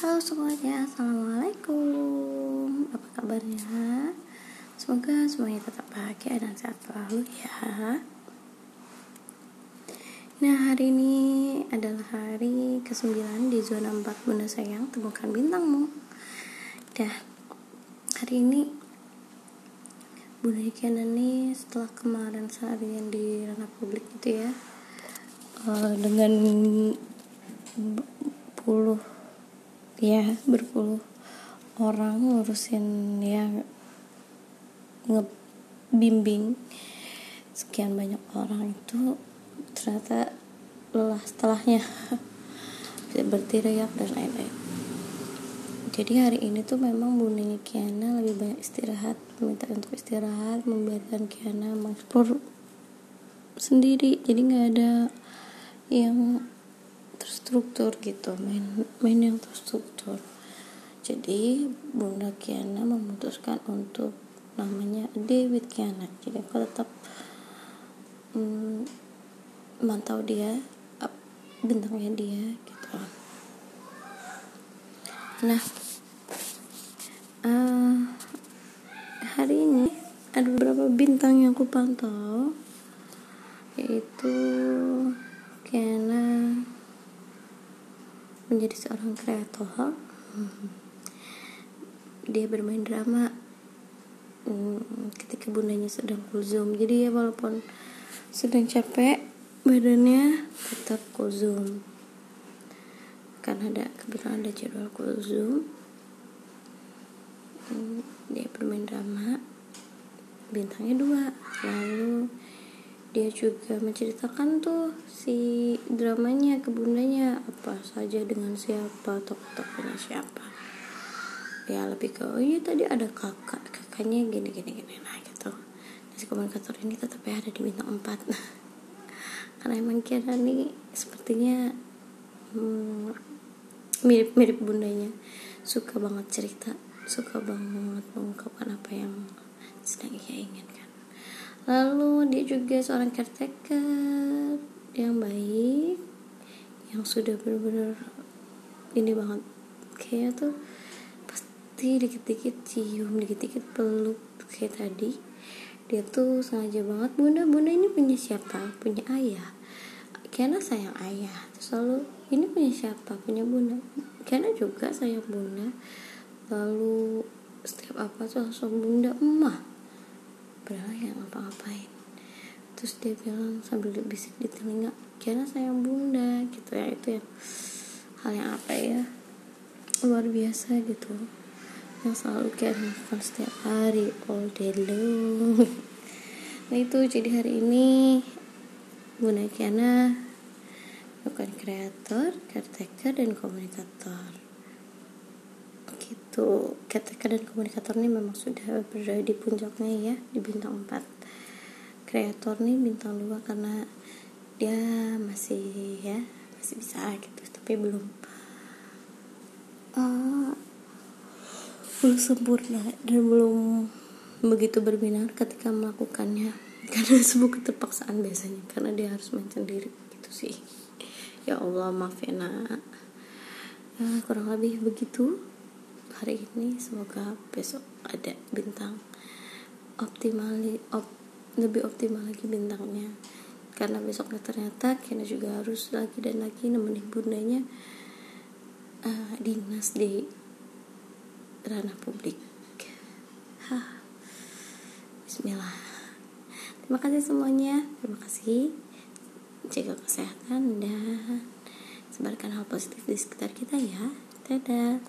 Halo semuanya, Assalamualaikum. Apa kabarnya? Semoga semuanya tetap bahagia dan sehat selalu ya. Nah hari ini adalah hari ke-9 di zona 4 Bunda Sayang. Temukan bintangmu. Dah hari ini Bunda Ikiana nih setelah kemarin seharian di ranah publik gitu ya uh, Dengan puluh ya berpuluh orang ngurusin ya ngebimbing sekian banyak orang itu ternyata lelah setelahnya. Berteriak dan lain-lain. Jadi hari ini tuh memang bundanya Kiana lebih banyak istirahat minta untuk istirahat membiarkan Kiana mengeksplor sendiri. Jadi nggak ada yang terstruktur gitu main main yang terstruktur. Jadi Bunda Kiana memutuskan untuk namanya David Kiana. Jadi aku tetap mm, mantau dia bintangnya dia gitu. Nah uh, hari ini ada beberapa bintang yang aku pantau yaitu Kiana menjadi seorang kreator dia bermain drama. Hmm, ketika bundanya sedang zoom jadi ya walaupun sedang capek badannya tetap zoom karena ada kebetulan ada jadwal zoom hmm, dia bermain drama. Bintangnya dua lalu dia juga menceritakan tuh si dramanya ke bundanya apa saja dengan siapa tokoh-tokohnya siapa. Ya lebih ke oh iya tadi ada kakak kakaknya gini gini gini. Nah gitu. Nah, si komunikator ini tetap ya ada di bintang 4 karena emang kira nih sepertinya hmm, mirip mirip bundanya. Suka banget cerita suka banget mengungkapkan apa yang sedang ia inginkan lalu dia juga seorang caretaker yang baik yang sudah benar-benar ini banget. Kayak tuh pasti dikit-dikit cium dikit-dikit peluk kayak tadi. Dia tuh sengaja banget bunda bunda ini punya siapa? Punya ayah. Karena sayang ayah. Terus lalu ini punya siapa? Punya bunda. Karena juga sayang bunda. Lalu setiap apa tuh langsung bunda emak yang ngapa-ngapain terus dia bilang sambil bisik di telinga karena sayang bunda gitu ya itu ya hal yang apa ya luar biasa gitu. Yang selalu kayak lakukan setiap hari all day long. Nah itu jadi hari ini Bunda Kiana bukan kreator, caretaker, dan komunikator gitu caretaker dan komunikator ini memang sudah berada di puncaknya ya di bintang 4 kreator nih bintang 2 karena dia masih ya masih bisa gitu tapi belum uh, belum sempurna dan belum begitu berbinar ketika melakukannya. Karena sebuah keterpaksaan biasanya karena dia harus main sendiri gitu sih. Ya Allah maaf ya nak. Uh, kurang lebih begitu hari ini semoga besok ada bintang optimal op, lebih optimal lagi bintangnya. Karena besoknya ternyata Kena juga harus lagi dan lagi nemenin bundanya uh, dinas di ranah publik. Hah. Bismillah. Terima kasih semuanya. Terima kasih. Jaga kesehatan dan sebarkan hal positif di sekitar kita ya. Dadah